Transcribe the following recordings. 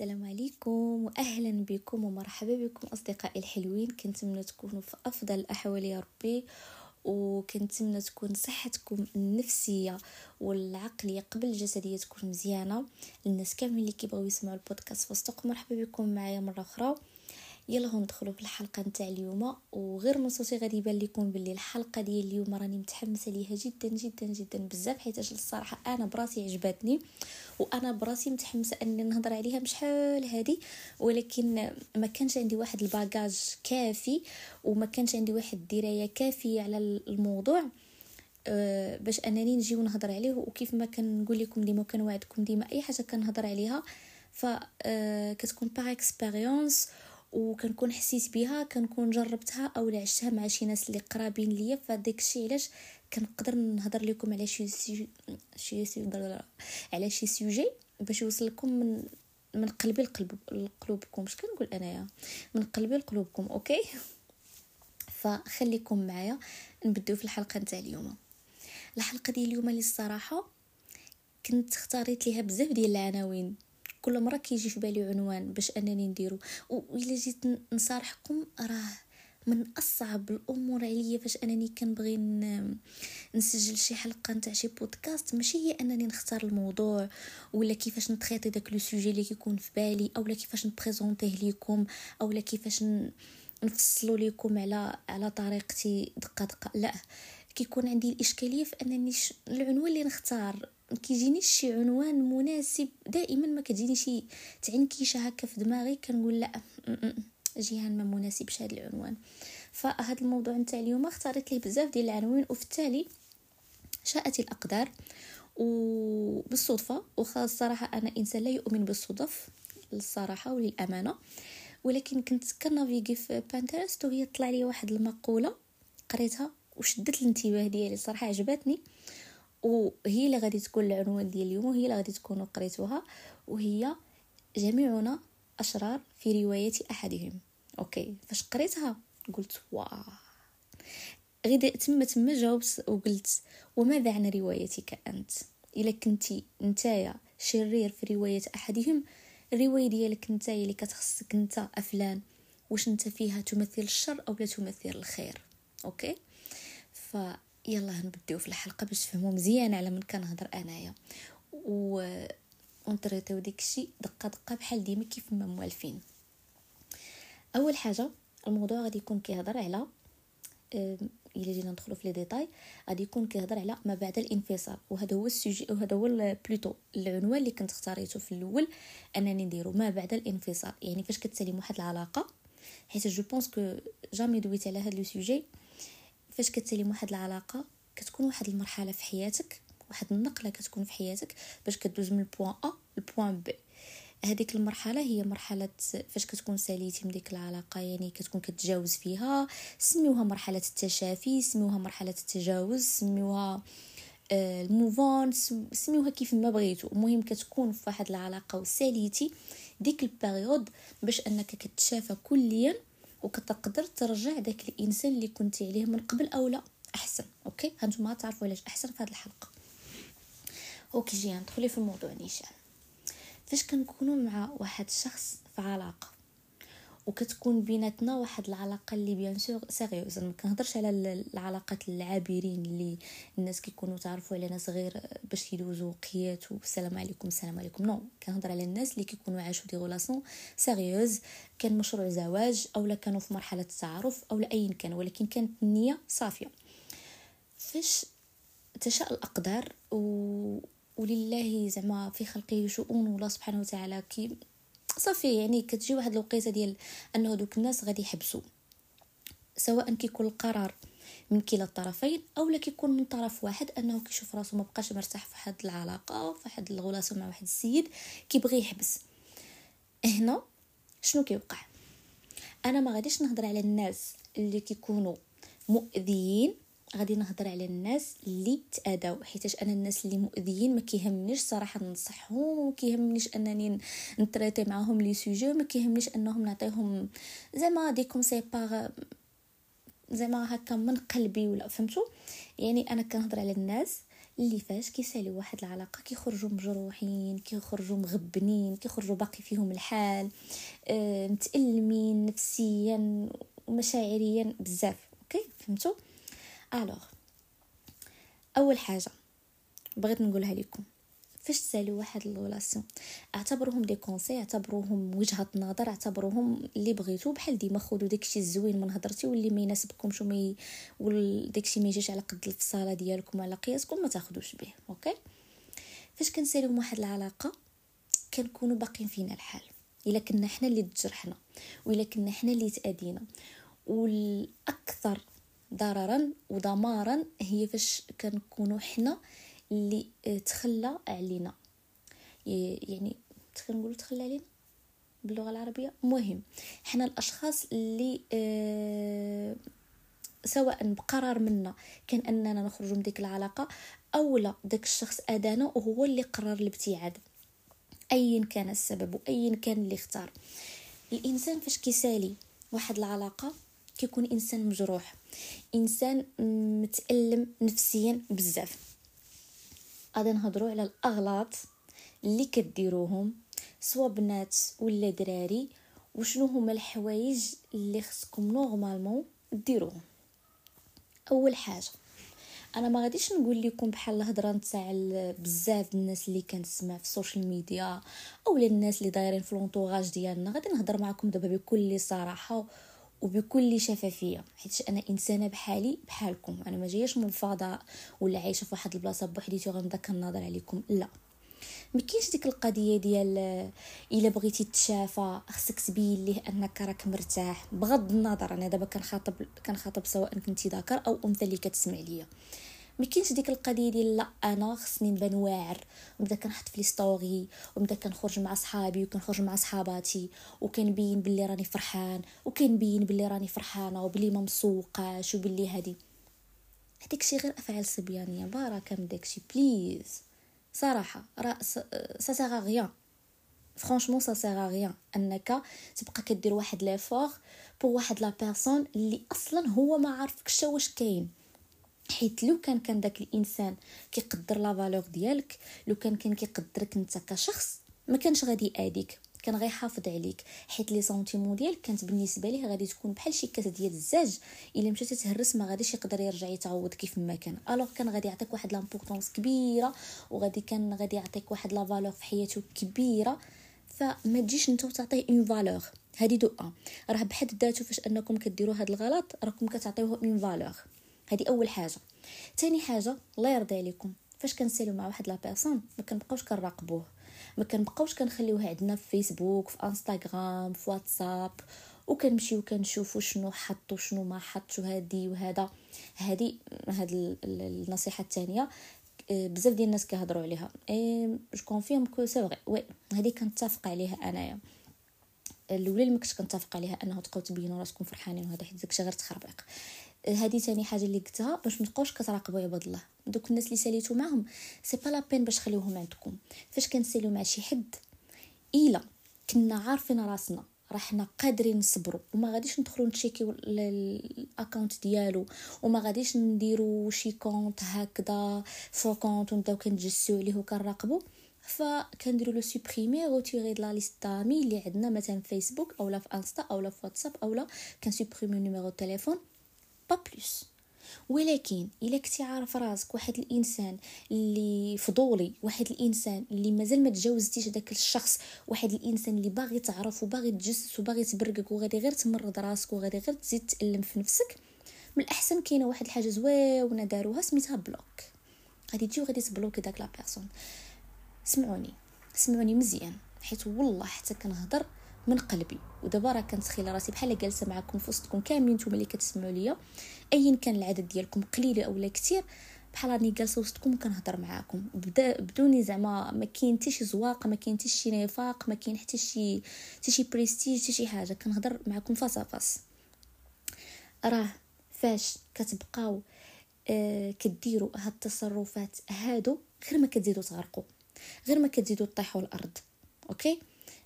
السلام عليكم واهلا بكم ومرحبا بكم أصدقائي الحلوين. كنتمنى تكونوا في أفضل الاحوال يا ربي وكنتمنى تكون صحتكم النفسية والعقلية قبل الجسدية تكون مزيانة. الناس كاملين اللي كيبغيو يسمعوا البودكاست فاستقوا مرحبا بكم معايا مرة أخرى. يلا ندخلوا في الحلقة نتاع اليوم. وغير من صوتي غادي يبان لكم باللي الحلقة ديال اليوم راني متحمسة ليها جدا جدا جدا بزاف حيت الصراحة أنا براسي عجباتني. وأنا براسي متحمسة أني نهضر عليها بشحال هادي. ولكن ما كانش عندي واحد ال bagage كافي وما كانش عندي واحد الدراية كافية على الموضوع أه باش أنني نجي ونهضر عليه. وكيف ما كنقول لكم ديما كنوعدكم ديما أي حاجة كنهضر عليها ف أه كتكون par expérience وكنكون حسيت بها كنكون جربتها أو عشتها مع شي ناس اللي قرابين ليا. فداك الشيء علاش كنقدر نهضر لكم على شي سي شي سي على شي sujet باش يوصل لكم من من قلبي لقلب لقلوبكم. اش كنقول أنايا؟ من قلبي لقلوبكم OK؟ فخليكم معايا نبداو في الحلقة نتاع اليوم. الحلقة ديال اليوم اللي الصراحة كنت اختاريت ليها بزاف ديال العناوين. كل مرة كيجي في بالي عنوان باش أنني نديرو. والا جيت نصارحكم راه من أصعب الأمور عليا فاش أنني كنبغي نسجل شي حلقة نتاع شي بودكاست. ماشي هي أنني نختار الموضوع ولا كيفاش ن traiter داك le sujet اللي كيكون في بالي اولا كيفاش ن présenter ه ليكم اولا كيفاش نفصلوا لكم على على طريقتي دقة دقة. لا كيكون عندي الإشكالية في أنني العنوان اللي نختار. كيجيني شي عنوان مناسب دائما ما كتجيني شي تعنكيشه هكا في دماغي كنقول لا جيهان ما مناسبش هذا العنوان. فهذا الموضوع نتاع اليوم اختاريت ليه بزاف ديال العناوين وفي التالي شاءت الأقدار وبالصدفه وخاصة الصراحه أنا إنسان لا يؤمن بالصدف للصراحة وللأمانة. ولكن كنت كنافيغي في بانترست وهي طلع لي واحد المقولة قريتها وشدت الانتباه ديالي صراحة عجبتني. وهي اللي غادي تكون العنوان ديال اليوم وهي اللي غادي تكونوا قريتوها وهي جميعنا أشرار في رواية أحدهم. OK فاش قريتها؟ قلت واه غير تما تما جاوبت وقلت وماذا عن روايتك أنت؟ إلا كنتي نتايا شرير في رواية أحدهم الرواية ديالك نتايا اللي كتخصك أنت أفلان واش أنت فيها تمثل الشر أو لا تمثل الخير؟ OK ف يلا نبدأو في الحلقة باش تفهموا مزيان على من كنهضر أنايا. و ون traiter و داكشي دقة دقة بحال ديما كيف ما موالفين. أول حاجة الموضوع غادي يكون كيهضر على إلا جينا ندخلو في les détails غادي يكون كيهضر على ما بعد الانفصال. وهذا هو ال sujet وهذا هو plutôt العنوان اللي كنت اختاريته في الأول أنني نديرو ما بعد الانفصال. يعني فاش كتسالي واحد العلاقة حيت je pense que jamais دويت على هذا le sujet فاش كتسالي واحد العلاقة كتكون واحد المرحلة في حياتك واحد النقلة كتكون في حياتك باش كدوز من ال point A لل point B هذيك المرحلة هي مرحلة فاش كتكون ساليتي من ديك العلاقة يعني كتكون كتجاوز فيها. سميوها مرحلة التشافي سميوها مرحلة التجاوز سميوها آه، ال move on سميوها كيف ما بغيتو. المهم كتكون في واحد العلاقة وساليتي ديك ال période باش أنك كتشافى كليا وكتقدر ترجع داك الإنسان اللي كنتي عليه من قبل أو لا. أحسن OK؟ هانتوما تعرفوا علاش. أحسن في هذه الحلقة. OK اجي ندخلو في الموضوع نيشان فاش كنكونوا مع واحد الشخص في علاقة وكتكون بيناتنا واحد العلاقة اللي bien sûr sérieuse ما كنهضرش على العلاقات العابرين اللي الناس كيكونوا تعرفوا على ناس غير باش يدوزوا وقيتات والسلام عليكم السلام عليكم. non كنهضر على الناس اللي كيكونوا عاشوا des relations sérieuse كان مشروع زواج أو لا كانوا في مرحلة التعارف أو لا ايا كان ولكن كانت النيه صافية. فاش تشاء الأقدار و ولله زعما في خلقه شؤون والله سبحانه وتعالى كي صافي يعني كتجي واحد الوقيته ديال انه دوك الناس غادي يحبسوا سواء كيكون القرار من كلا الطرفين أو لا كيكون من طرف واحد أنه كيشوف راسو ما بقاش مرتاح في واحد العلاقة في واحد ال relation مع واحد السيد كيبغي يحبس. هنا شنو كيوقع؟ أنا ما غاديش نهضر على الناس اللي كيكونوا مؤذيين غادي نهضر على الناس اللي تاذاو حيتاش أنا الناس اللي مؤذيين ما كيهمنيش صراحة ننصحهم وما كيهمنيش أنني ن traiter معاهم les sujets وما كيهمنيش أنهم نعطيهم زعما des conseils par زعما هكا من قلبي ولا فهمتوا يعني أنا كنهضر على الناس اللي فاش كيسالي واحد العلاقة كيخرجوا مجروحين كيخرجوا مغبنين كيخرجوا باقي فيهم الحال أه متألمين نفسيا ومشاعريا بزاف أوكي؟ فهمتوا alors أول حاجة بغيت نقولها لكم فاش تسالي واحد ال relation اعتبروهم des conseils اعتبروهم وجهة نظر اعتبروهم اللي بغيتو بحال ديما خذوا داكشي الزوين من هضرتي واللي ما يناسبكمش وما داكشي ما يجيش على قد الفصالة ديالكم على قياسكم ما تاخذوش به أوكي فاش كنساليو واحد العلاقة كنكونوا باقيين فينا الحال. إلا كنا حنا اللي تجرحنا وإلا كنا حنا اللي تادينا والأكثر ضررا ودمارا هي فاش كنكونوا حنا اللي آه، تخلى علينا. يعني نقولوا تخلى علينا؟ باللغة العربية؟ مهم. حنا الأشخاص اللي أه سواء بقرار منا كان أننا نخرج من ديك العلاقة أو لا داك الشخص ادانا وهو اللي قرر الابتعاد. ايا كان السبب وايا كان اللي اختار. الإنسان فاش كيسالي واحد العلاقة كيكون إنسان مجروح إنسان متألم نفسيا بزاف. غادي نهضروا على الأغلاط اللي كديروهم سوا بنات ولا دراري وشنو هما الحوايج اللي خصكم normalement ديروهم. أول حاجة أنا ما غاديش نقول لكم بحال الهضرة نتاع بزاف الناس اللي كنسمع في ال social media أو الناس اللي دايرين في l'entourage ديالنا. غادي نهضر معكم دابا بكل صراحة وبكل شفافية حيت أنا إنسانة بحالي بحالكم. أنا ما جايش من الفضاء ولا عايشة في واحد البلاصة بوحديتي وغنبدا كننظر عليكم. لا. ما كاينش ديك القضية ديال إلا بغيتي تشافى خصك تبين ليه أنك راك مرتاح. بغض النظر أنا دابا كنخاطب كنخاطب سواء كنتي ذكر أو أنثى اللي كتسمع ليا. ما كاينش ديك القضية ديال لا أنا خصني نبان واعر. ونبدا كنحط في les stories ونبدا كنخرج مع صحابي وكنخرج مع صحاباتي. وكنبين باللي راني فرحان وكنبين باللي راني فرحانة وبلي ما مسوقاش وبلي هادي. هذيك شي غير أفعال صبيانية. بركه من داكشي please صراحة راه ça sert à rien franchement ça sert à rien أنك تبقى كدير واحد la valeur pour واحد la personne اللي أصلا هو ما عارفكش واش كاين. حيت لو كان كان داك الإنسان كيقدر la valeur ديالك لو كان كان كيقدرك انت كشخص ما كانش غادي ياديك كان غيحافظ عليك. حيت les sentiments ديالك كانت بالنسبة ليه غادي تكون بحال شي كاس ديال الزاج إلا مشات تهرس ما غاديش يقدر يرجع يتعوض كيف ما كان. alors كان غادي يعطيك واحد l'importance كبيرة وغادي كان غادي يعطيك واحد la valeur في حياته كبيرة. فما تجيش نتو تعطيه une valeur هادي de un راه بحد ذاته فاش أنكم كديروا هاد الغلط راكم كتعطيوه une valeur هذه أول حاجة. تاني حاجة الله يرضي عليكم. فاش كنسالو مع واحد la personne ما كنبقاوش كنراقبوه. ما كنبقاوش كنخليوه عندنا في فيسبوك في انستغرام في واتساب وكنمشيو كنشوفو شنو حط وشنو ما حط وهادي وهذا. هادي هاد النصيحة الثانية آه، بزاف ديال الناس كيهضروا عليها. et je confirme que c'est vrai oui هادي كنتفق عليها أنايا. الأولى اللي ما كنتش كنتفق عليها أنه تبقاو تبينوا راسكم فرحانين وهذا حيت داكشي غير تخربيق. هذه ثاني حاجة اللي قلتها باش ما تبقاوش كتراقبوا عباد الله. دوك الناس اللي ساليتو معاهم c'est pas la peine باش تخليوهم عندكم. فاش كنساليو مع شي حد إلا كنا عارفين راسنا راه حنا قادرين نصبروا وما غاديش ندخلوا ن check يو ال account ديالو وما غاديش نديرو شي compte هكذا faux compte ونبداو كنجسسو عليه وكنراقبو. فكنديرو le supprimer retirer la liste d'amis اللي عندنا مثلا فيسبوك اولا في انستا اولا في واتساب اولا كن supprimer numéro التليفون pas plus. ولكن إلا كنتي عارف راسك واحد الإنسان اللي فضولي واحد الإنسان اللي مازال ما تجاوزتيش داك الشخص واحد الإنسان اللي باغي تعرف وباغي تجسس وباغي تبرقك وغادي غير تمرض راسك وغادي غير تزيد تألم في نفسك من الأحسن كاينة واحد الحاجة زوينة داروها سميتها block. غادي تجي وغادي تبلوكي داك la personne. سمعوني. سمعوني مزيان حيت والله حتى كنهضر من قلبي. ودابا راه كنتخيل راسي بحال جالسة معكم في وسطكم كاملين نتوما اللي كتسمعوا ليا ايا كان العدد ديالكم قليل اولا كثير بحال راني جالسة وسطكم وكنهضر معاكم. بدا بدوني زعما ما كاين حتى شي زواق ما كاين حتى شي نفاق ما كاين حتى شي حتى شي بريستيج حتى شي حاجة. كنهضر معاكم face à face راه فاش كتبقاو آه كديروا هاد التصرفات هادو غير ما كتزيدوا تغرقوا غير ما كتزيدوا تطيحوا الأرض. أوكي؟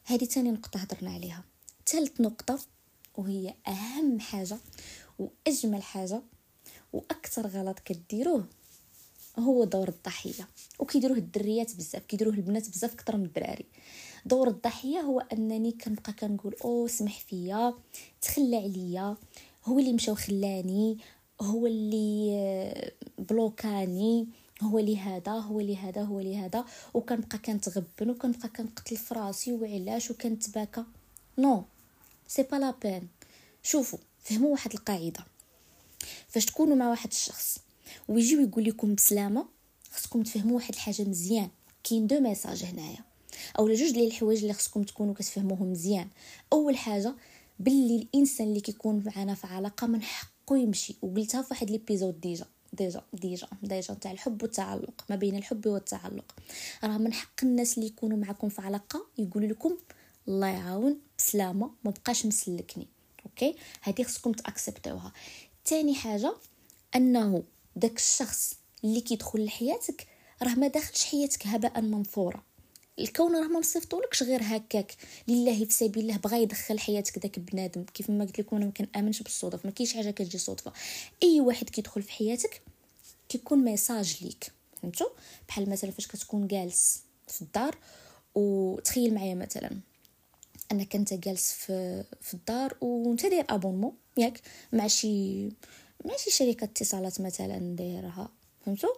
هذه تاني نقطة هضرنا عليها. ثالث نقطة وهي أهم حاجة وأجمل حاجة وأكثر غلط كديروه هو دور الضحية. وكيديروه الدريات بزاف كيديروه البنات بزاف أكثر من الدراري. دور الضحية هو أنني كنبقى كنقول أو سمح فيا تخلى عليا. هو اللي مشى وخلاني هو اللي بلوكاني. هو اللي هذا هو اللي هذا هو اللي هذا. وكنبقى كنتغبن وكنبقى كنقتل في راسي وعلاش؟ وكنتباكى. non c'est pas la peine. شوفوا فهموا واحد القاعدة. فاش تكونوا مع واحد الشخص ويجي يقول لكم بسلامة خصكم تفهموا واحد الحاجة مزيان. كاين deux messages هنايا. أو جوج ديال الحوايج اللي خصكم تكونوا كتفهموهم مزيان. أول حاجة باللي الإنسان اللي كيكون معنا في علاقة من حقه يمشي. وقلتها في واحد l'épisode déjà. déjà déjà déjà تاع الحب والتعلق ما بين الحب والتعلق. راه من حق الناس اللي يكونوا معكم في علاقة يقولوا لكم الله يعاون بسلامة ما بقاش مسلكني. أوكي؟ هذه خصكم تاكسبتوها تاني حاجة أنه داك الشخص اللي كيدخل لحياتك راه ما داخلش حياتك هباء منثورا. الكون راه ما مصيفطولكش غير هكاك. لله في سبيل الله بغى يدخل حياتك داك بنادم. كيف ما قلت لكم أنا ما كنأمنش بالصدف. ما كاينش حاجة كتجي صدفة. أي واحد كيدخل في حياتك كيكون message ليك. فهمتوا بحال مثلا فاش كتكون جالس في الدار وتخيل معايا مثلا. أنك أنت جالس في في الدار وأنت داير abonnement ياك؟ مع شي مع شي شركة اتصالات مثلا دايرها. فهمتوا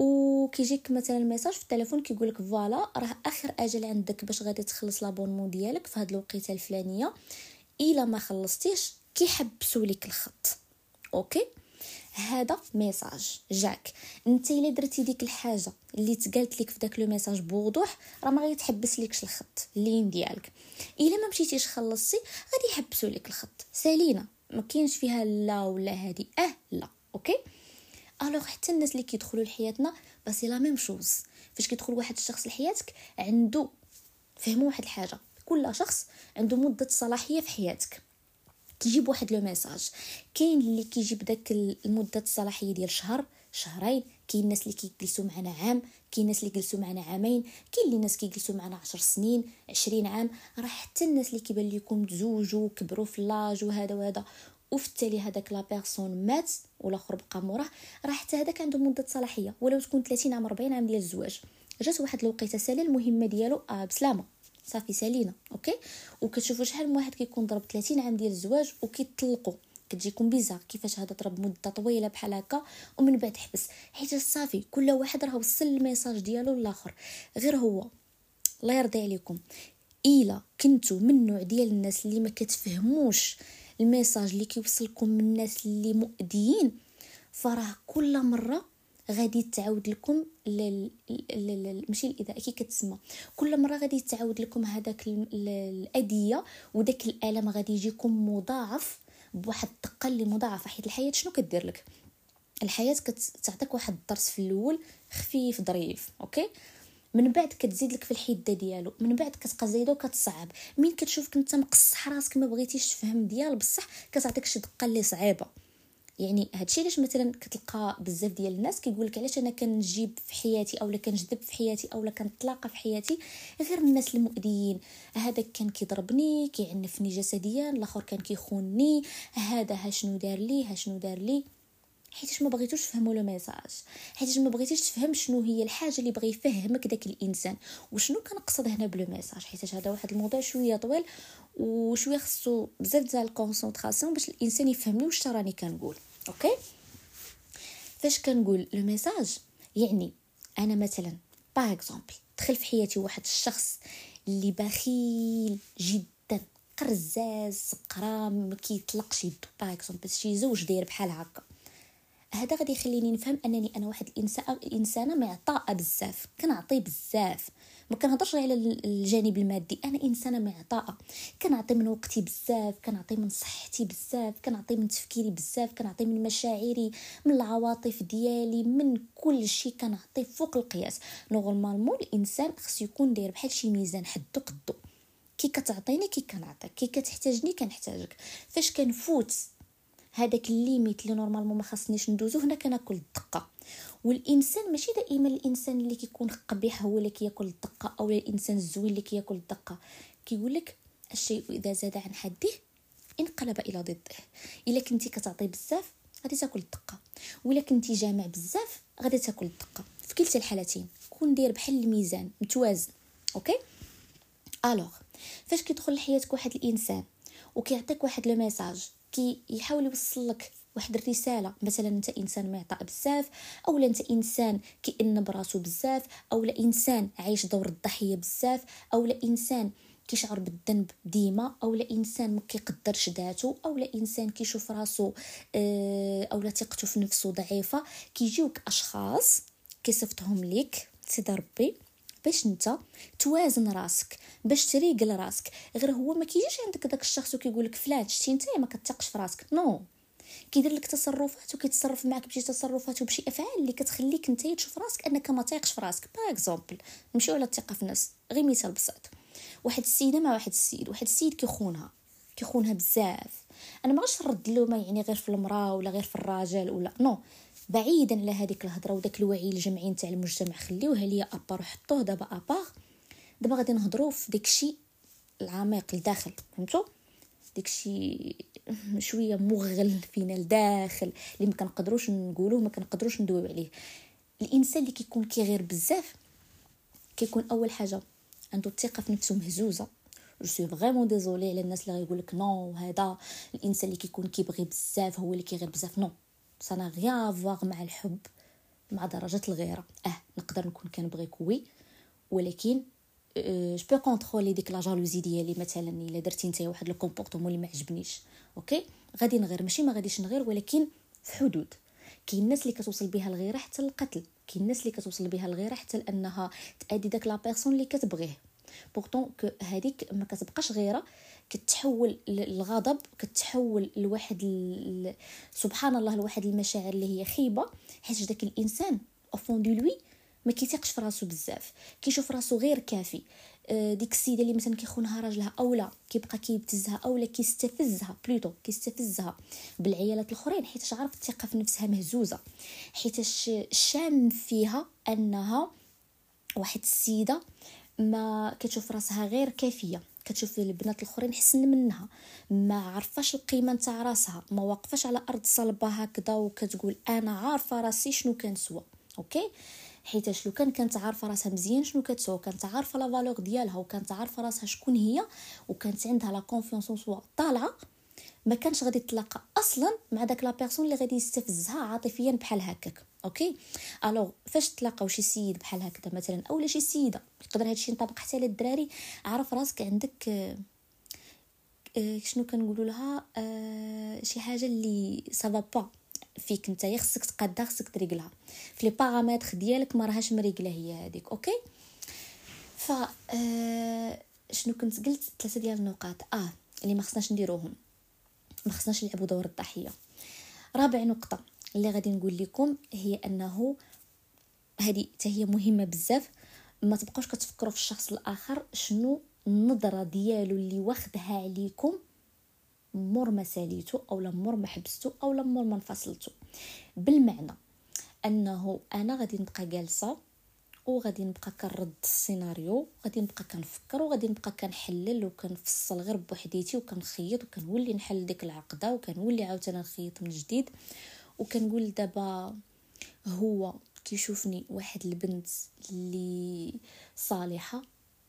وكيجيك مثلا message في التليفون كيقول لك voilà راه آخر أجل عندك باش غادي تخلص l'abonnement ديالك في هاد الوقيتة الفلانية. إلا ما خلصتيش كيحبسوا لك الخط. أوكي؟ هذا message جاك. أنت إلا درتي ديك الحاجة اللي تقالت لك في داك le message بوضوح راه ما غيتحبس لكش الخط la ligne ديالك. إلا ما مشيتيش خلصتي غادي يحبسوا لك الخط. سالينا. ما كاينش فيها لا ولا هادي. أه لا. أوكي؟ alors حتى الناس اللي كيدخلوا لحياتنا c'est la même chose فاش كيدخل واحد الشخص لحياتك عنده فهموا واحد الحاجة. كل شخص عنده مدة صلاحية في حياتك. كيجيب واحد le message. كاين اللي كيجيب داك المدة الصلاحية ديال شهر شهرين. كاين الناس اللي كيجلسوا معنا عام. كاين الناس اللي جلسوا معنا عامين. كاين اللي ناس كيجلسوا معنا عشر سنين عشرين عام. راه حتى الناس اللي كيبان لكم تزوجوا كبروا في l'âge وهذا وهذا. وفي التالي هذاك la personne مات والآخر بقى موراه راه حتى هذاك عنده مدة صلاحية ولو تكون 30 عام 40 عام ديال الزواج. جات واحد الوقيتة سالي المهمه ديالو آه بسلامة صافي سالينا أوكي؟ وكتشوفوا شحال من واحد كيكون ضرب 30 عام ديال الزواج وكيطلقوا كتجيكم bizarre كيفاش هذا ضرب مدة طويلة بحال هكا ومن بعد حبس. حيت صافي كل واحد راه وصل ال message ديالو للآخر. غير هو الله يرضي عليكم إلا كنتو من النوع ديال الناس اللي ما كتفهموش ال message اللي كيوصلكم من الناس اللي مؤذيين. فراه كل مرة غادي تعاود لكم. ماشي الاذاء كي كتسمى. كل مرة غادي تعاود لكم هذاك الاذيه وداك الألم غادي يجيكم مضاعف بواحد الدقة اللي مضاعفة حيت الحياة شنو كدير لك؟ الحياة كتعطيك واحد الدرس في الأول خفيف ظريف أوكي؟ من بعد كتزيد لك في الحدة ديالو من بعد كتبقى زايده وكتصعب. من كتشوفك انت مقصح راسك ما بغيتيش تفهم ديال بصح كتعطيك شي دقة اللي صعيبة. يعني هادشي علاش مثلا كتلقى بزاف ديال الناس كيقول لك علاش أنا كنجيب في حياتي اولا كنجذب في حياتي اولا كنتلاقى في حياتي غير الناس المؤذيين. هذا كان كيضربني كيعنفني جسديا الآخر كان كيخونني هذا ها شنو دار لي ها شنو دار لي. حيتاش ما بغيتوش تفهموا le message. حيتاش ما بغيتيش تفهم شنو هي الحاجة اللي بغى يفهمك داك الإنسان. وشنو كنقصد هنا ب le message؟ حيتاش هذا واحد الموضوع شوية طويل وشوية خصو بزاف ديال ال concentration باش الإنسان يفهمني واش راني كنقول. أوكي؟ فاش كنقول le message؟ يعني أنا مثلا par exemple دخل في حياتي واحد الشخص اللي بخيل جدا قرزاز سقرام ما كيطلقش يدو par exemple شي زوج داير بحال هكا. هذا غادي يخليني نفهم أنني أنا واحد الانسان انسانه معطاءة بزاف كنعطي بزاف. ما كنهضرش على الجانب المادي أنا إنسانة معطاءة. كنعطي من وقتي بزاف كنعطي من صحتي بزاف كنعطي من تفكيري بزاف كنعطي من مشاعري من العواطف ديالي من كل شيء كنعطي فوق القياس. normalement الإنسان خص يكون داير بحال شي ميزان حدو قدو. كي كتعطيني كي كنعطيك. كي كتحتاجني كنحتاجك. فاش كنفوت هذاك ال limite اللي normalement ما خاصنيش ندوزو هنا كناكل الدقة. والإنسان ماشي دائما الإنسان اللي كيكون قبيح هو اللي كياكل الدقة أو الإنسان الزوين اللي كياكل الدقة. كيقول لك الشيء إذا زاد عن حده انقلب إلى ضده. إلا كنتي كتعطي بزاف غادي تاكل الدقة. ولا كنتي جامع بزاف غادي تاكل الدقة. في كلتا الحالتين كون داير بحال الميزان متوازن أوكي؟ alors فاش كيدخل لحياتك واحد الإنسان وكيعطيك واحد le message كي يحاول يوصل لك واحد الرسالة. مثلا أنت إنسان معطاء بزاف أو أنت إنسان كيئن براسو بزاف أو إنسان عايش دور الضحية بزاف أو إنسان كيشعر بالذنب ديما أو إنسان ما كيقدرش ذاته أو إنسان كيشوف راسو آه، أو لا ثقته في نفسه ضعيفة. كيجيوك أشخاص كيصيفطهم ليك سيدي ربي. باش انت توازن راسك باش تريقل راسك. غير هو ما كيجيش عندك داك الشخص وكيقول لك فلان شتي انت ما كتثقش في راسك. non. no. كيدير لك تصرفات وكيتصرف معك بشي تصرفات وبشي أفعال اللي كتخليك انت تشوف راسك أنك ما تيقش في راسك. par exemple نمشيو على الثقة في النفس غير مثال بسيط. واحد السيدة مع واحد السيد واحد السيد كيخونها. كيخونها بزاف. أنا ما غاش نرد له ما يعني غير في المرأة ولا غير في الراجل ولا. non. بعيدا على هذيك الهضرة وداك الوعي الجمعي نتاع المجتمع. خليوها ليا à part وحطوه دابا à part دابا غادي نهضروا في داكشي العميق لداخل. فهمتوا؟ داكشي شوية مغل فينا لداخل اللي ما كنقدروش نقولوه ما كنقدروش ندويو عليه. الإنسان اللي كيكون كيغير بزاف كيكون أول حاجة عنده الثقة في نفسه مهزوزة. je suis vraiment désolé على الناس اللي غيقول لك non هذا. الإنسان اللي كيكون كيبغي بزاف هو اللي كيغير بزاف. non rien à voir مع الحب مع درجة الغيرة. أه نقدر نكون كنبغيك oui ولكن je peux contrôler ديك la jalousie ديالي. مثلا إلا درتي نتايا واحد le comportement اللي ما عجبنيش okay؟ غادي نغير. ماشي ما غاديش نغير ولكن في حدود. كاين الناس اللي كتوصل بها الغيرة حتى القتل. كاين الناس اللي كتوصل بها الغيرة حتى لأنها تأدي داك la personne اللي كتبغيه. pourtant que هذيك ما كتبقاش غيرة. كتحول للغضب كتحول لواحد ال... سبحان الله لواحد المشاعر اللي هي خيبة. حيت داك الإنسان au fond de lui ما كيثيقش في راسو بزاف. كيشوف راسو غير كافي. آه، ديك السيدة اللي مثلا كيخونها راجلها اولا كيبقى كيبتزها اولا كيستفزها plutôt كيستفزها بالعيالات الأخرين. حيت عارف الثقة في نفسها مهزوزة. حيت الشام فيها أنها واحد السيدة ما كتشوف راسها غير كافية. كتشوف البنات الأخرين حسن منها. ما عرفاش القيمة نتاع راسها. ما واقفاش على أرض صلبة هكذا وكتقول أنا عارفة راسي شنو كنسوى okay؟ حيتاش لو كان؟ كانت عارفة راسها مزيان شنو كتسوى كانت عارفة la ديالها وكانت عارفة راسها شكون هي وكانت عندها la confiance طالعة. ما كانش غادي تلاقى أصلا مع داك la personne اللي غادي يستفزها عاطفيا بحال هكاك okay؟ alors فاش تلاقاو شي سيد بحال هكذا مثلا اولا شي سيدة يقدر هادشي ينطبق حتى على الدراري عارف راسك عندك آه شنو كنقولوا لها؟ آه شي حاجة اللي سافا با فيك نتايا خصك تقادها خصك تريقلها. في les paramètres ديالك ما راهاش مريقلة هي هذيك okay؟ ف آه شنو كنت قلت؟ ثلاثة ديال النقاط. آه اللي ما خصناش نديروهم. ما خصناش نلعبوا دور الضحية. رابع نقطة اللي غادي نقول لكم هي أنه هذه هي مهمة بزاف ما تبقاوش كتفكروا في الشخص الآخر شنو النظرة ديالو اللي واخدها عليكم مور ما ساليتو أو مور ما حبستو أو مور ما انفصلتو بالمعنى أنه أنا غادي نبقى جالسة وغادي نبقى كنرد السيناريو غادي نبقى كنفكر وغادي نبقى كنحلل وكنفصل غير بوحديتي وكنخيط وكنولي نحل ديك العقدة وكنولي عاوتاني نخيط من جديد. وكنقول دابا هو كيشوفني واحد البنت اللي صالحة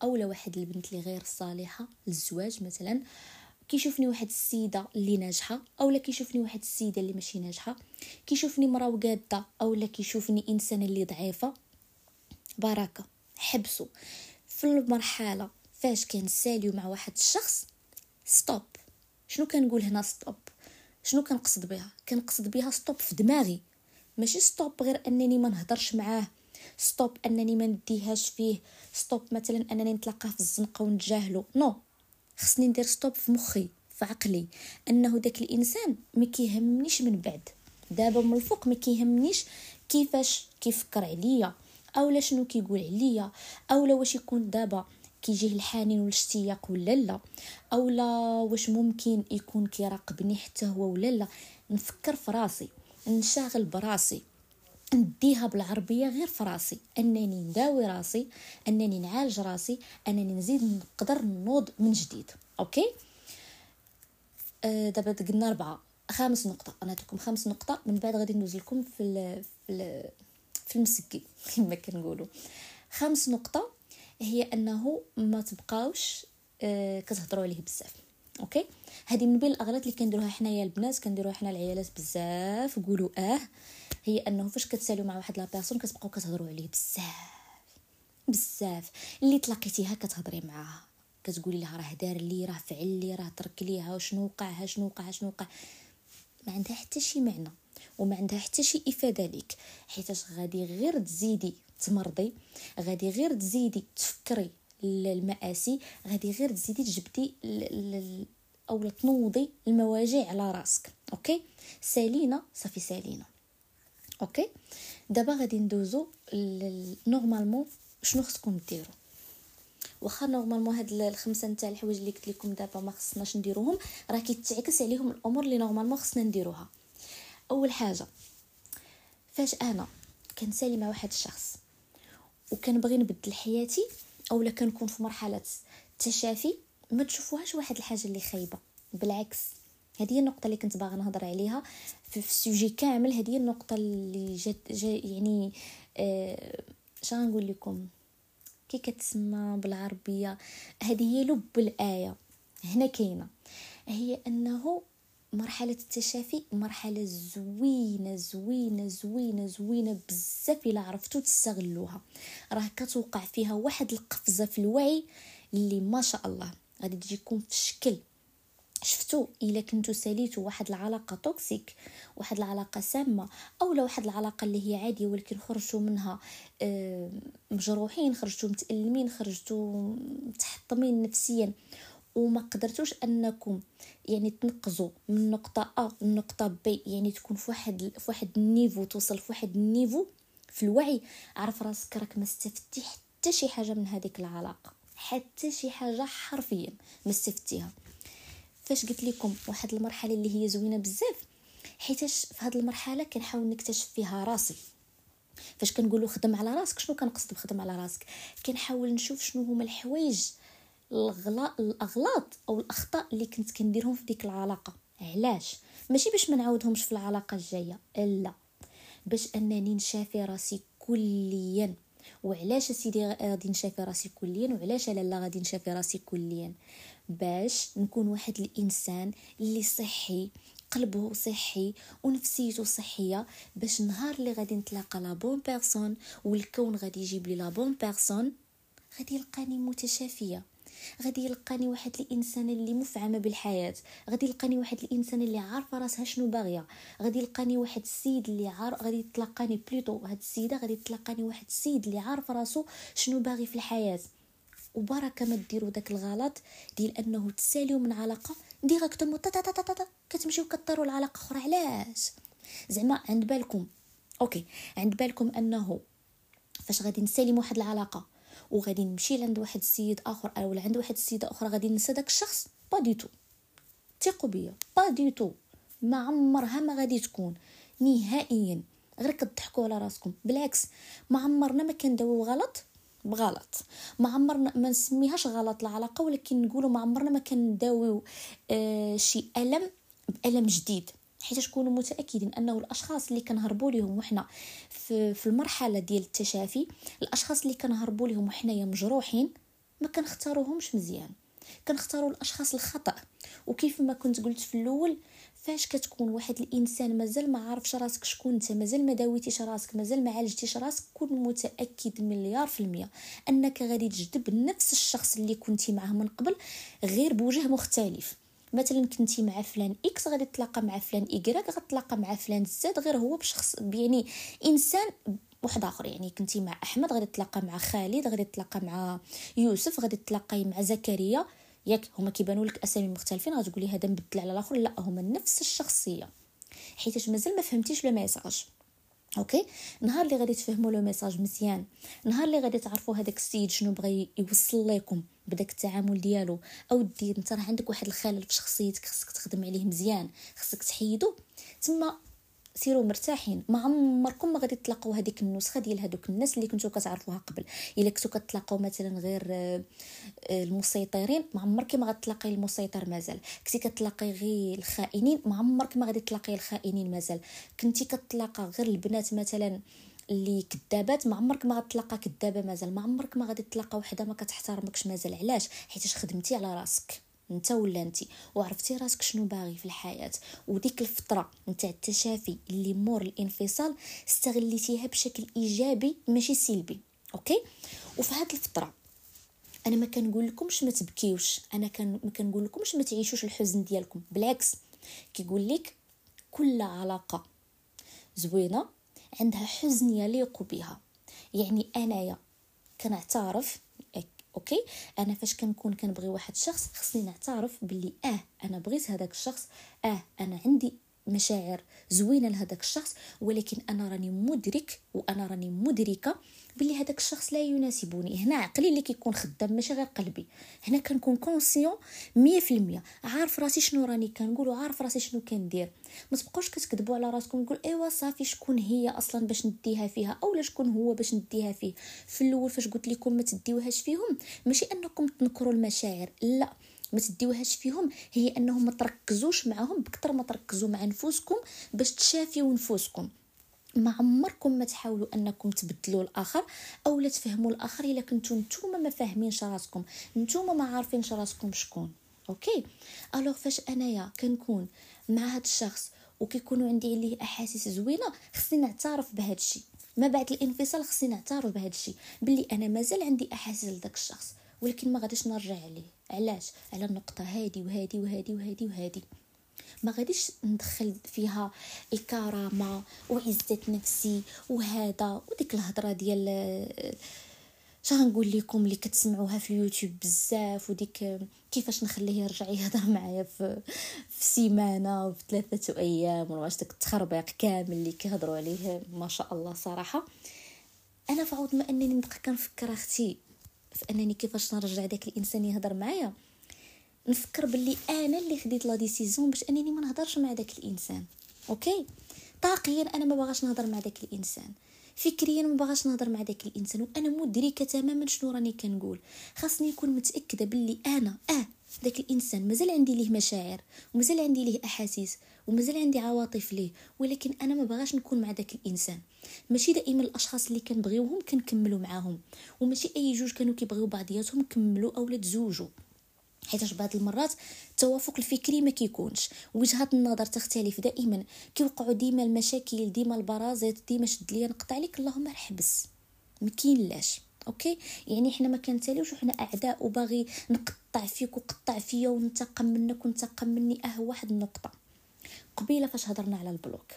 أولا واحد البنت اللي غير صالحة للزواج مثلا. كيشوفني واحد السيدة اللي ناجحة أولا كيشوفني واحد السيدة اللي ماشي ناجحة. كيشوفني مرا وقادة أولا كيشوفني انسان اللي ضعيفة. بركة حبسوا. في المرحلة فاش كنساليو مع واحد الشخص stop شنو كنقول هنا stop شنو كنقصد بها؟ كنقصد بها stop في دماغي. ماشي stop غير أنني ما نهضرش معاه. stop أنني ما نديهاش فيه. stop مثلا أنني نتلاقاه في الزنقة ونتجاهلو. non خصني ندير stop في مخي في عقلي. أنه داك الإنسان ما كيهمنيش من بعد. دابا من الفوق ما كيهمنيش كيفاش كيفكر عليا. أولا شنو كيقول عليا؟ أولا واش يكون دابا كيجيه الحنين والاشتياق ولا لا؟ أولا واش ممكن يكون كيراقبني حتى هو ولا لا؟ نفكر في راسي نشاغل براسي نديها بالعربية غير في راسي. أنني نداوي راسي أنني نعالج راسي أنني نزيد نقدر نوض من جديد. أوكي؟ أه دابا قلنا ربعه خامس نقطة. أنا نعطيكم خامس نقطة من بعد غادي ندوز لكم في ال في ال في المسكي كما كنقولوا. خامس نقطة هي أنه ما تبقاوش آه كتهضروا عليه بزاف okay؟ هذه من بين الاغلاط اللي كنديروها حنايا البنات كنديروها حنا العيالات بزاف قولوا آه هي أنه فاش كتساليو مع واحد la personne كتبقاو كتهضروا عليه بزاف بزاف. اللي تلاقيتيها كتهضري معاها كتقولي لها راه دار لي راه فعل لي راه ترك ليها وشنو وقع شنو وقع شنو وقع ما عندها حتى شي معنى. وما عندها حتى شي إفادة ليك حيتاش غادي غير تزيدي تمرضي غادي غير تزيدي تفكري المآسي غادي غير تزيدي تجبدي أو تنوضي المواجع على راسك okay؟ سالينا صافي سالينا okay؟ دابا غادي ندوزو normalement شنو خصكم ديروا واخا normalement هاد الخمسة نتاع الحوايج اللي قلت لكم دابا ما خصناش نديروهم راه كيتعكس عليهم الأمور اللي normalement خصنا نديروها. أول حاجة فاش أنا كنسالي مع واحد الشخص وكنبغي نبدل حياتي اولا كنكون في مرحلة تشافي ما تشوفوهاش واحد الحاجة اللي خايبة بالعكس. هذه النقطة اللي كنت باغا نهضر عليها في السوجي كامل. هذه النقطة اللي جات جا يعني آه نقول لكم؟ كي كتسمى بالعربية هذه هي لب الآية. هنا كاينة. هي أنه مرحلة التشافي مرحلة زوينة زوينة زوينة زوينة بزاف إلا عرفتو تستغلوها. راه كتوقع فيها واحد القفزة في الوعي اللي ما شاء الله غادي تجيكم في شكل. شفتو؟ إلا كنتو ساليتو واحد العلاقة toxique واحد العلاقة سامة أولا واحد العلاقة اللي هي عادية ولكن خرجتو منها مجروحين خرجتو متألمين خرجتو متحطمين نفسيا. وما قدرتوش انكم يعني تنقزوا من نقطة A لنقطة B يعني تكون في واحد في واحد ال niveau توصل في واحد ال niveau في الوعي عرف راسك راك ما استفدتي حتى شي حاجة من هذيك العلاقة حتى شي حاجة حرفيا ما استفدتيها. فاش قلت لكم واحد المرحلة اللي هي زوينة بزاف حيتاش في هذه المرحلة كنحاول نكتشف فيها راسي. فاش كنقولوا خدم على راسك شنو كنقصد بخدم على راسك؟ كنحاول نشوف شنو هما الحوايج الأغلاط أو الأخطاء اللي كنت كنديرهم في ديك العلاقة. علاش؟ ماشي باش ما نعاودهمش في العلاقة الجاية لا. باش أنني نشافي راسي كليا. وعلاش سيدي غادي نشافي راسي كليا؟ وعلاش لا غادي نشافي راسي كليا؟ باش نكون واحد الإنسان اللي صحي قلبه صحي ونفسيته صحية باش نهار اللي غادي نتلاقى la bonne personne والكون غادي يجيب لي la bonne personne غادي يلقاني متشافية. غادي يلقاني واحد الإنسان اللي مفعمة بالحياة غادي يلقاني واحد الإنسان اللي عارفة راسها شنو باغية غادي يلقاني واحد السيد اللي عار غادي تلقاني plutôt هاد السيدة غادي تلقاني واحد السيد اللي عارف راسو شنو باغي في الحياة. وبركة ما ديروا داك الغلط ديال أنه تساليو من علاقة directement كتمشيو كطيروا لعلاقة أخرى علاش؟ زعما عند بالكم okay عند بالكم أنه فاش غادي نسالي واحد العلاقة وغادي نمشي لعند واحد السيد آخر أو لعند واحد السيدة أخرى غادي ننسى داك الشخص بداية وثقوا بيا. بداية ما عمرها ما غادي تكون. نهائيا. غير كتضحكوا على راسكم. بالعكس ما عمرنا ما كنداويو غلط بغلط؟ ما عمرنا ما نسميهاش غلط العلاقة ولكن نقولوا ما عمرنا ما كنداويو آه شي ألم بألم جديد. حيت تكونوا متاكدين أنه الأشخاص اللي كنهربوا لهم وحنا في, في المرحلة ديال التشافي الأشخاص اللي كنهربوا لهم وحنايا مجروحين ما كنختاروهمش مزيان. كنختاروا الأشخاص الخطأ. وكيف ما كنت قلت في الأول فاش كتكون واحد الإنسان مازال ما عارفش راسك شكون انت مازال ما داويتيش راسك مازال ما عالجتيش راسك كون متأكد مليار في المية أنك غادي تجذب نفس الشخص اللي كنتي معاه من قبل غير بوجه مختلف. مثلا كنتي مع فلان X غادي تلاقى مع فلان Y غتلاقى مع فلان زاد غير هو بشخص يعني إنسان واحد آخر. يعني كنتي مع أحمد غادي تلاقى مع خالد غادي تلاقى مع يوسف غادي تلاقاي مع زكريا. ياك هما كيبانوا لك أسامي مختلفين غتقولي هذا مبدل على الآخر. لا هما نفس الشخصية. حيت مازال ما فهمتيش le message. أوكي؟ نهار اللي غادي تفهموا le message مزيان. نهار اللي غادي تعرفوا هذاك السيد شنو بغى يوصل لكم بداك التعامل ديالو. أو دير أنت راه عندك واحد الخلل في شخصيتك خصك تخدم عليه مزيان خصك تحيدو. تما سيروا مرتاحين. ما عمركم ما غادي تلاقوا هذيك النسخه ديال هذوك الناس اللي كنتو كتعرفوها قبل. إلا كنتو كتلاقاو مثلا غير آه، المسيطرين ما عمرك ما غتلاقي المسيطر مازال. كنتي كتلاقي غير الخائنين ما عمرك ما غادي تلاقي الخائنين مازال. كنتي كتلاقى غير البنات مثلا اللي كذابات ما عمرك ما غتلاقى كذابة مازال. ما عمرك ما غادي تلاقى وحدة ما كتحترمكش مازال. علاش؟ حيت خدمتي على راسك. انت ولا انت وعرفتي راسك شنو باغي في الحياة. وديك الفترة نتاع التشافي اللي مور الانفصال استغليتيها بشكل إيجابي ماشي سلبي okay؟ وفي هذه الفترة أنا ما كنقول لكمش ما تبكيوش أنا كان ما كنقول لكمش ما تعيشوش الحزن ديالكم بالعكس. كيقول لك كل علاقة زوينة عندها حزن يليق بها. يعني أنايا كنعترف okay؟ أنا فاش كنكون كنبغي واحد الشخص خصني نعترف باللي آه أنا بغيت هذاك الشخص آه أنا عندي مشاعر زوينة لهذاك الشخص ولكن أنا راني مدرك وأنا راني مدركة باللي هذاك الشخص لا يناسبني. هنا عقلي اللي كيكون خدام ماشي غير قلبي. هنا كنكون conscient 100% عارف راسي شنو راني كنقول وعارف راسي شنو كندير. ما تبقاوش كتكذبوا على راسكم نقول إيوا صافي شكون هي أصلا باش نديها فيها أولا شكون هو باش نديها فيه. في الأول فاش قلت لكم ما تديوهاش فيهم؟ ماشي أنكم تنكروا المشاعر لا. ما تديوهاش فيهم هي أنهم ما تركزوش معهم بكثر ما تركزوا مع نفوسكم باش تشافيو نفوسكم. ما عمركم ما تحاولوا أنكم تبدلوا الآخر أو لا تفهموا الآخر إلا كنتو نتوما ما فاهمين راسكم نتوما ما عارفين راسكم شكون okay؟ alors فاش أنايا كنكون مع هذا الشخص وكيكونوا عندي عليه أحاسيس زوينة خصني نعترف بهذا الشيء. ما بعد الانفصال خصني نعترف بهذا الشيء باللي أنا مازال عندي أحاسيس لذاك الشخص ولكن ما غاديش نرجع عليه. علاش؟ على النقطة هذه وهذه وهذه وهذه وهذه ما غاديش ندخل فيها الكرامة وعزة نفسي وهذا وديك الهضرة ديال شنو غنقول لكم اللي كتسمعوها في اليوتيوب بزاف وديك كيفاش نخليه يرجع يهضر معايا في في سيمانة وفي ثلاثة أيام واش داك التخربيق كامل اللي كيهضروا عليه ما شاء الله صراحة. أنا فعوض ما أنني نبقى كنفكر أختي في أنني كيفاش نرجع داك الإنسان يهضر معايا. نفكر باللي أنا اللي خديت la décision باش أنني ما نهضرش مع داك الإنسان. okay؟ طاقيا أنا ما باغاش نهضر مع داك الإنسان. فكريا ما باغاش نهضر مع داك الإنسان وأنا مدركة تماما شنو راني كنقول. خاصني نكون متأكدة باللي أنا آه داك الإنسان مازال عندي ليه مشاعر ومازال عندي ليه أحاسيس ومازال عندي عواطف ليه ولكن أنا ما باغاش نكون مع داك الإنسان. ماشي دائما الأشخاص اللي كنبغيوهم كنكملوا معاهم وماشي أي جوج كانوا كيبغيو بعضياتهم كملوا اولا تزوجوا حيت بعض المرات التوافق الفكري ما كيكونش وجهات النظر تختلف دائما كيوقعوا ديما المشاكل ديما البرازيط ديما شد ليا نقطع عليك اللهم حبس ما okay؟ يعني حنا ما كنتساليوش وحنا أعداء وباغي نقطع فيك وقطع فيا وننتقم منك وننتقم مني. أه واحد النقطة. قبيلة فاش هضرنا على ال block.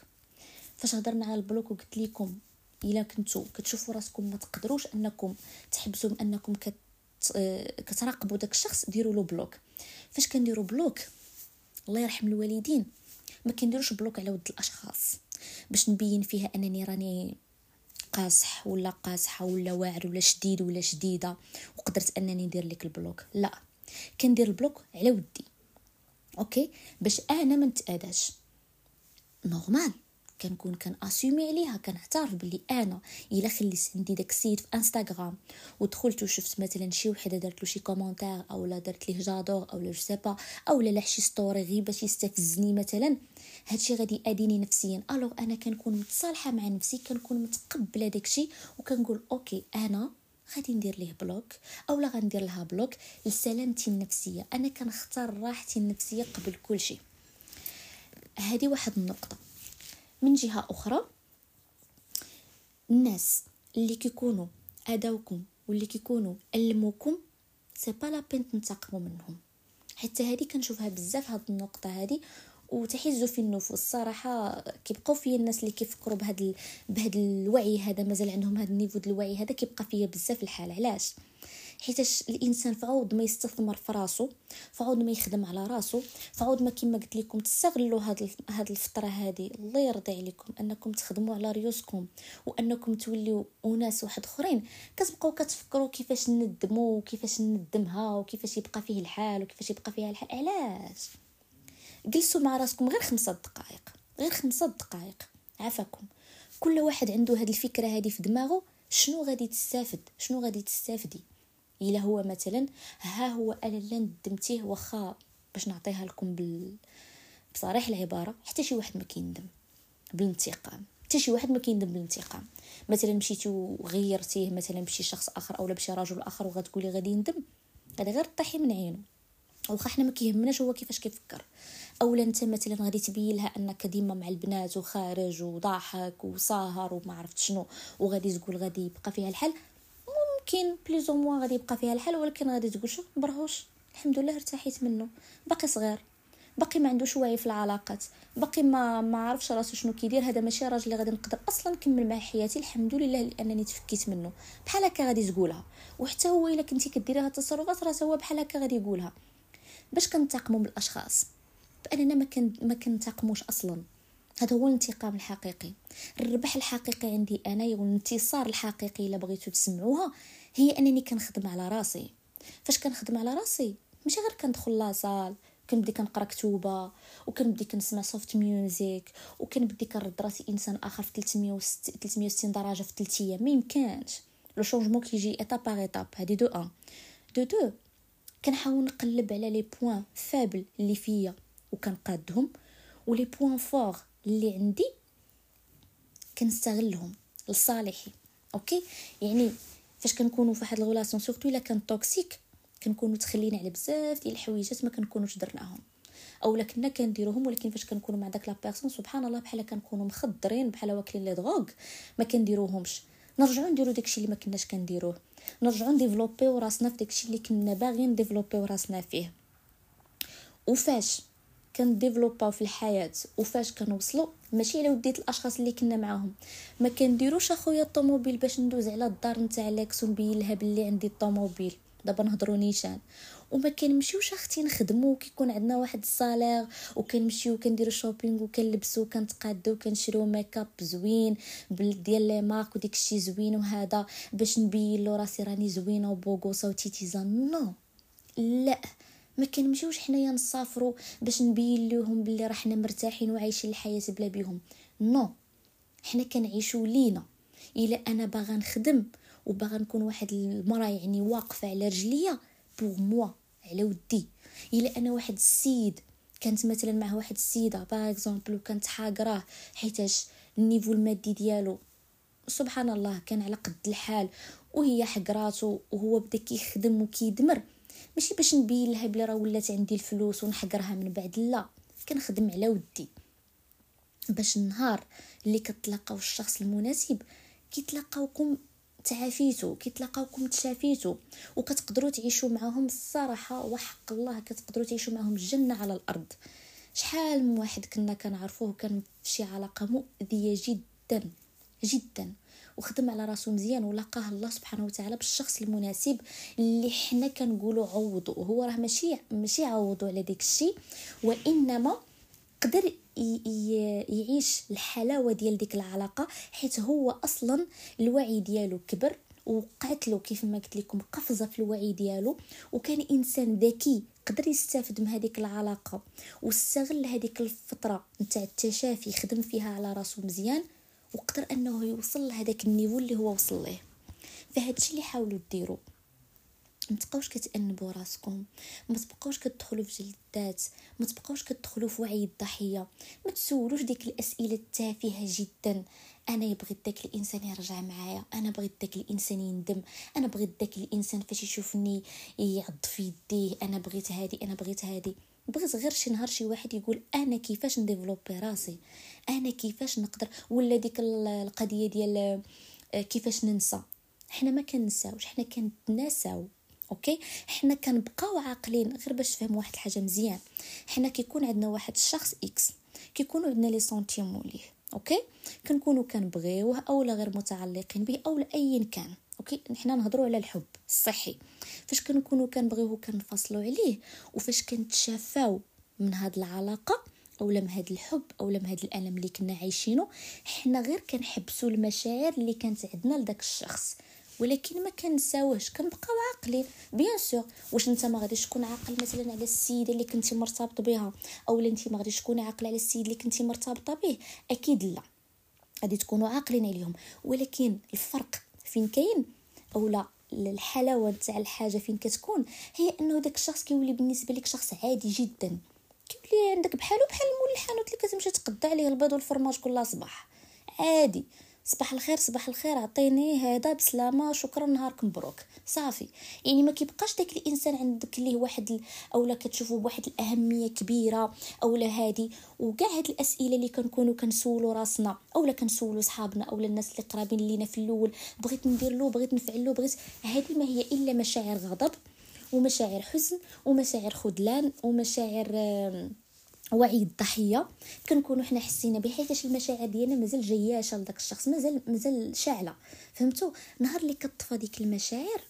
فاش هضرنا على ال block وقلت لكم إلا كنتو كتشوفوا راسكم ما تقدروش أنكم تحبسوا أنكم كت كتراقبوا داك الشخص ديروا له block. فاش كنديروا block الله يرحم الوالدين ما كنديروش block على ود الأشخاص. باش نبين فيها أنني راني قاصح ولا قاصحة ولا واعر ولا شديد ولا شديدة وقدرت أنني ندير لك ال block. لا. كندير ال block على ودي. okay؟ باش أنا ما نتأذاش normal كنكون كن assumer عليها كنعترف بلي أنا إلا خليت عندي داك السيد في انستغرام ودخلت وشفت مثلا شي وحدة دارت له شي commentaire أو لا درت ليه j'adore أو لا je sais pas أو لا شي story غير باش يستفزني مثلا هادشي غادي يأذيني نفسيا. alors أنا كنكون متصالحة مع نفسي كنكون متقبلة داكشي وكنقول okay أنا غادي ندير ليه block اولا غندير لها block لسلامتي النفسية. أنا كنختار راحتي النفسية قبل كل شيء. هذه واحد النقطة. من جهة أخرى الناس اللي كيكونوا أذاوكم واللي كيكونوا علموكم c'est pas la peine تنتقموا منهم. حتى هذه كنشوفها بزاف هاد النقطة هذه. وتحز في النفوس. الصراحة كيبقاو فيا الناس اللي كيفكروا بهذا بهذا الوعي هذا مازال عندهم هذا ال niveau د الوعي هذا كيبقى فيا بزاف الحال. علاش؟ حيتاش الإنسان فعوض ما يستثمر في راسو فعوض ما يخدم على راسو فعوض ما كما قلت لكم تستغلوا هاد هاد الفترة هذه الله يرضي عليكم أنكم تخدموا على ريوسكم وأنكم توليو وناس واحد أخرين. كتبقاو كتفكروا كيفاش ندموا وكيفاش ندمها وكيفاش يبقى فيه الحال وكيفاش يبقى فيها الحال. علاش؟ جلسوا مع راسكم غير خمسة دقائق غير خمسة دقائق عافاكم. كل واحد عنده هذه الفكرة هذه في دماغه شنو غادي تستافد؟ شنو غادي تستافدي؟ إلا هو مثلا ها هو أنا لا ندمتيه واخا باش نعطيها لكم بال بصريح العبارة حتى شي واحد ما كيندم بالانتقام حتى شي واحد ما كيندم بالانتقام. مثلا مشيتي وغيرتيه مثلا بشي شخص آخر اولا بشي رجل آخر وغتقولي غادي يندم غادي غير طيحي من عينه واخا حنا ما كيهمناش هو كيفاش كيفكر. أولا أنت مثلا غادي تبين لها أنك ديما مع البنات وخارج وضاحك وساهر وما عرفت شنو وغادي تقول غادي يبقى فيها الحال ممكن بليزو موا غادي يبقى فيها الحال ولكن غادي تقول شوف برهوش الحمد لله ارتحيت منه. باقي صغير. باقي ما عندوش وعي في العلاقات. باقي ما ما عرفش راسو شنو كيدير. هذا ماشي راجل اللي غادي نقدر أصلا نكمل معاه حياتي. الحمد لله لأنني تفكيت منه. بحال هكا غادي تقولها. وحتى هو إلا كنتي كديري هاد التصرفات راه هو بحال هكا غادي يقولها. باش كنتقموا من الأشخاص. بأننا ما كن ما كنتقموش أصلا. هذا هو الانتقام الحقيقي. الربح الحقيقي عندي أنا والانتصار الحقيقي إلا بغيتو تسمعوها هي أنني كنخدم على راسي. فاش كنخدم على راسي؟ ماشي غير كندخل la salle كنبدي كنقرا كتوبة وكنبدي كنسمع soft music وكنبدي كنرد راسي إنسان آخر في 360 360 درجة في 3 أيام. ما يمكنش. لو شونجمون كيجي ايتاب باغ ايتاب هادي دو ان دو دو. كنحاول نقلب على لي بوين فابل اللي فيا وكنقادهم ولي بوين فور اللي عندي كنستغلهم لصالحي أوكي؟ يعني فاش كنكونوا في واحد الغولاسيون سورتو إلا كان توكسيك كنكونوا تخلينا على بزاف ديال الحويجات ما كنكونوش درناهم. اولا كنا كنديروهم ولكن فاش كنكونوا مع داك لا بيرسون سبحان الله بحال كنكونوا مخضرين بحال واكلين لي دغوغ ما كنديروهمش. نرجعوا نديرو داكشي اللي ما كناش كنديروه نرجعوا ن développer يو راسنا في داكشي اللي كنا باغيين ن développer يو راسنا فيه. وفاش كن développer او في الحياة وفاش كنوصلوا ماشي على وديت الأشخاص اللي كنا معاهم. ما كنديروش أخويا الطوموبيل باش ندوز على الدار نتاع l'ex ونبين لها بلي عندي الطوموبيل. دابا نهضروا نيشان. وما كنمشيوش أختي نخدمو كيكون عندنا واحد ال salaire وكنمشيو كنديرو shopping وكنلبسو كنتقادو كنشريو ميكاب زوين ديال les marques وديك الشيء زوين وهذا باش نبين له راسي راني زوينة وبوغوسة و tout est bien. non لا ما كنمشيوش حنايا نسافروا باش نبين لهم بلي راه حنا مرتاحين وعايشين الحياة بلا بيهم. non حنا كنعيشو لينا. إلا أنا باغا نخدم وباغا نكون واحد المراه يعني واقفة على رجليا pour moi على ودي أنا واحد السيد كانت مثلا مع واحد السيده par exemple وكانت حاقراه حيتاش النيفو المادي ديالو سبحان الله كان على قد الحال وهي حقراتو وهو بدا كيخدم وكيدمر ماشي باش نبين لها بلي راه ولات عندي الفلوس ونحقرها من بعد لا كنخدم على ودي باش النهار اللي كتلاقاو الشخص المناسب كيتلاقاوكم تعافيتو كيتلاقاوكم تشافيتو وكتقدروا تعيشوا معاهم الصراحة وحق الله كتقدروا تعيشوا معاهم الجنة على الأرض. شحال من واحد كنا كنعرفوه كان في شي علاقة مؤذية جدا جدا وخدم على راسو مزيان ولقاه الله سبحانه وتعالى بالشخص المناسب اللي حنا كنقولوا عوضوا هو راه ماشي ماشي عوضوا على داك الشيء وإنما قدر يعيش الحلاوة ديال ديك العلاقة حيت هو أصلا الوعي ديالو كبر وقعت له كيف ما قلت لكم قفزة في الوعي ديالو وكان إنسان ذكي قدر يستافد من هذيك العلاقة واستغل هذيك الفترة نتاع التشافي خدم فيها على راسو مزيان وقدر أنه يوصل لهذاك النيفو اللي هو وصل ليه. فهادشي اللي حاولوا ديروا ما تبقاوش كتانبوا راسكم ما تبقاوش كتدخلوا في جلدات ما تبقاوش كتدخلوا في وعي الضحية. ما تسولوش ديك الأسئلة التافهة جدا. أنا بغيت داك الإنسان يرجع معايا أنا بغيت داك الإنسان يندم أنا بغيت داك الإنسان فاش يشوفني يعض في يديه أنا بغيت هادي أنا بغيت هادي. بغيت غير شي نهار شي واحد يقول أنا كيفاش ن développer راسي؟ أنا كيفاش نقدر؟ ولا ديك القضية ديال آه، كيفاش ننسى؟ حنا ما كننساوش حنا كنتناساو. أوكي؟ حنا كنبقاو عاقلين غير باش تفهم واحد الحاجة مزيان. حنا كيكون عندنا واحد الشخص X كيكونوا عندنا les sentiments ليه أوكي؟ كنكونوا كنبغيوه أولا غير متعلقين به اولا ايا كان أوكي؟ حنا نهضروا على الحب الصحي. فاش كنكونوا كنبغيوه كنفصلوا عليه وفاش كنتشافاو من هاد العلاقة أولا من هاد الحب أولا من هاد الألم اللي كنا عايشينه حنا غير كنحبسوا المشاعر اللي كانت عندنا لداك الشخص. ولكن ما كنساوهش كنبقاو عاقلين. bien sûr واش انت ما غاديش تكون عاقل مثلا على السيده اللي كنتي مرتبط بها؟ اولا انت ما غاديش تكوني عاقله على السيد اللي كنتي مرتبطة به؟ أكيد لا. غادي تكونوا عاقلين عليهم. ولكن الفرق فين كاين؟ اولا الحلاوة تاع الحاجة فين كتكون؟ هي أنه داك الشخص كيولي بالنسبة لك شخص عادي جدا. كيولي عندك بحالو بحال مول الحانوت اللي كتمشي تقضى عليه البيض والفرماج كل صباح. عادي. صباح الخير صباح الخير عطيني هذا بسلامة شكرا نهارك مبروك. صافي. يعني ما كيبقاش داك الإنسان عندك ليه واحد ال... أولا كتشوفو بواحد الأهمية كبيرة أولا هادي وكاع هاد الأسئلة اللي كنكونوا كنسولو راسنا أولا كنسولو صحابنا أولا الناس اللي قرابين لينا في الأول بغيت ندير له بغيت نفعل له بغيت هذه ما هي إلا مشاعر غضب ومشاعر حزن ومشاعر خذلان ومشاعر وعي الضحية. كنكونوا حنا حسينا به حيتاش المشاعر ديالنا مازال جياشة لذاك الشخص مازال مازال شاعلة. فهمتوا؟ نهار اللي كطفى ديك المشاعر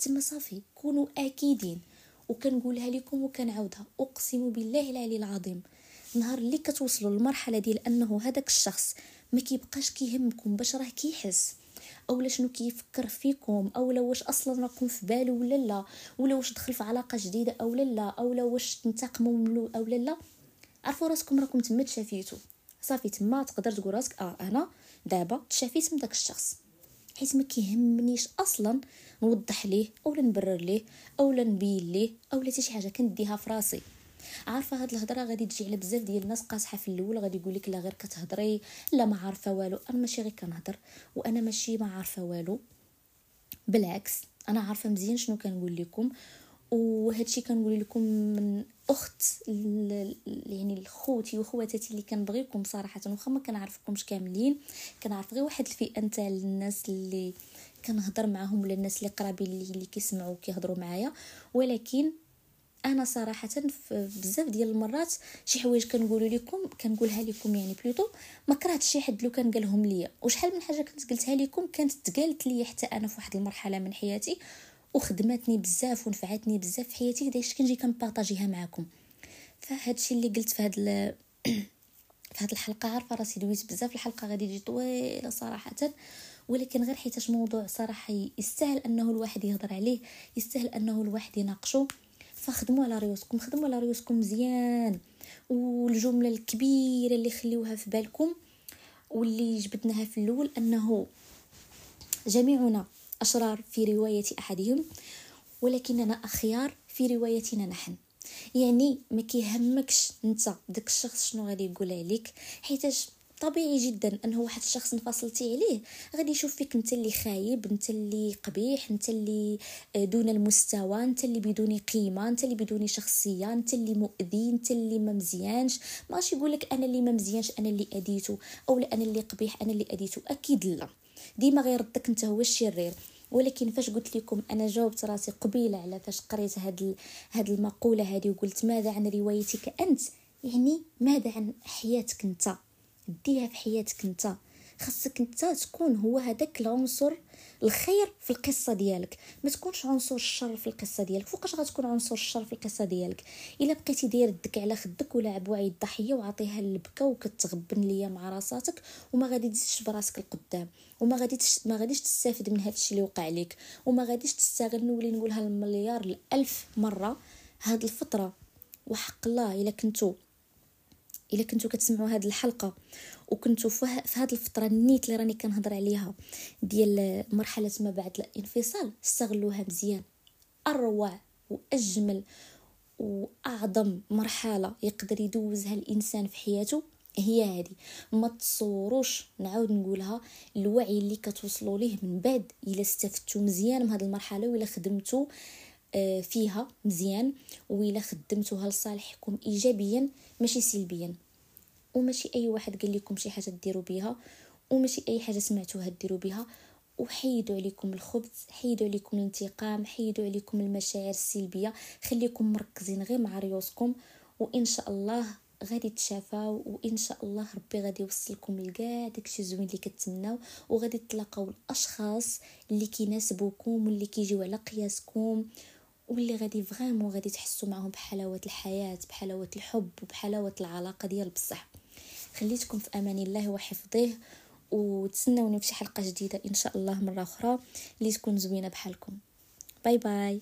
تما صافي كونوا آكيدين. وكنقولها لكم وكنعاودها. أقسم بالله العلي العظيم نهار اللي كتوصلوا للمرحله ديال أنه هذاك الشخص ما كيبقاش كيهمكم باش راه كيحس. أولا شنو كيفكر فيكم؟ أولا واش أصلا راكم في بالو ولا لا؟ ولا واش دخل في علاقة جديدة اولا لا أولا واش تنتقموا منه اولا لا؟ عرفوا راسكم راكم تما تشافيتو. صافي تما تقدر تقول راسك آه أنا دابا تشافيت من داك الشخص. حيت ما كيهمنيش أصلا نوضح ليه اولا نبرر ليه اولا نبين ليه اولا حتى شي حاجة كنديها في راسي. عارفة هاد الهضرة غادي تجي على بزاف ديال الناس قاصحة في الأول غادي يقول لك لا غير كتهضري لا ما عارفة والو. أنا ماشي غير كنهضر وأنا ماشي ما عارفة والو. بالعكس أنا عارفة مزيان شنو كنقول لكم وهادشي كنقول لكم من أخت يعني الخوتي وخواتاتي اللي كنبغيكم صراحة واخا ما كنعرفكمش كاملين كنعرف غير واحد الفئة نتاع الناس اللي كنهضر معاهم ولا الناس اللي قرابين لي اللي كيسمعوا وكيهضروا معايا. ولكن أنا صراحة بزاف ديال المرات شي حوايج كنقول لكم كنقولها لكم يعني بلوتو ما كرهتش شي حد لو كان قالهم ليا. وشحال من حاجة كنت قلتها لكم كانت تقالت لي حتى أنا في واحد المرحلة من حياتي. وخدمتني بزاف ونفعتني بزاف في حياتي داكشي كنجي كنبارطاجيها معكم فهادشي اللي قلت في هاد ال... في هاد الحلقة عارفة راسي دويت بزاف الحلقة غادي تجي طويلة صراحة. ولكن غير حيتاش موضوع صراحة يستاهل انه الواحد يهضر عليه يستاهل انه الواحد يناقشه فخدموا على ريوسكم خدموا على ريوسكم مزيان. والجملة الكبيرة اللي خليوها في بالكم واللي جبدناها في الأول أنه جميعنا أشرار في رواية أحدهم ولكننا أخيار في روايتنا نحن. يعني ما كيهمكش أنت داك الشخص شنو غادي يقول عليك حيتاش طبيعي جدا أنه واحد الشخص انفصلتي عليه. غادي يشوف فيك أنت اللي خايب أنت اللي قبيح أنت اللي آه، دون المستوى أنت اللي بدون قيمة أنت اللي بدون شخصية أنت اللي مؤذي أنت اللي ما مزيانش. ماشي يقول لك أنا اللي ما مزيانش أنا اللي أديته أو أنا اللي قبيح أنا اللي أديته. أكيد لا. ديما غيردك انت هو الشرير ولكن فاش قلت لكم أنا جاوبت راسي قبيلة على فاش قريت هاد هاد المقولة هذه وقلت ماذا عن روايتك أنت؟ يعني ماذا عن حياتك أنت؟ ديها في حياتك أنت. خاصك انت تكون هو هذاك العنصر الخير في القصة ديالك. ما تكونش عنصر الشر في القصة ديالك. فوقاش غتكون عنصر الشر في القصة ديالك؟ إلا بقيتي داير الدك على خدك ولاعب وعي الضحيه وعطيها البكا وكتغبن ليا مع راساتك وما غادي تزيدش براسك القدام وما غادي ما غاديش تستافد من هذا الشيء اللي وقع لك وما غاديش تستغل نولي نقولها المليار الألف مرة هاد الفترة. وحق الله إلا كنتو إلا كنتو كتسمعوا هاد الحلقة. وكنتو في هاد الفترة النيت اللي راني كنهضر عليها ديال مرحلة ما بعد الانفصال استغلوها مزيان. أروع وأجمل وأعظم مرحلة يقدر يدوزها الإنسان في حياته هي هذه ما تصوروش نعاود نقولها الوعي اللي كتوصلوا ليه من بعد إلا استفدتوا مزيان من هذه المرحلة ولا خدمتوا آه، فيها مزيان وإلا خدمتوها لصالحكم ايجابيا ماشي سلبيا. وماشي أي واحد قال لكم شي حاجة ديروا بها وماشي أي حاجة سمعتوها ديروا بها وحيدوا عليكم الخبز حيدوا عليكم الانتقام حيدوا عليكم المشاعر السلبية. خليكم مركزين غير مع ريوسكم وإن شاء الله غادي تشافاو وإن شاء الله ربي غادي يوصلكم لكاع داكشي زوين اللي كتمناو. وغادي تلاقاو الأشخاص اللي كيناسبوكم واللي كيجيو على قياسكم واللي غادي فريمون غادي تحسوا معهم بحلاوة الحياة بحلاوة الحب وبحلاوة العلاقة ديال بصح. خليتكم في أمان الله وحفظه وتسناوني في شي حلقة جديدة إن شاء الله مرة أخرى اللي تكون زوينة بحالكم. باي باي.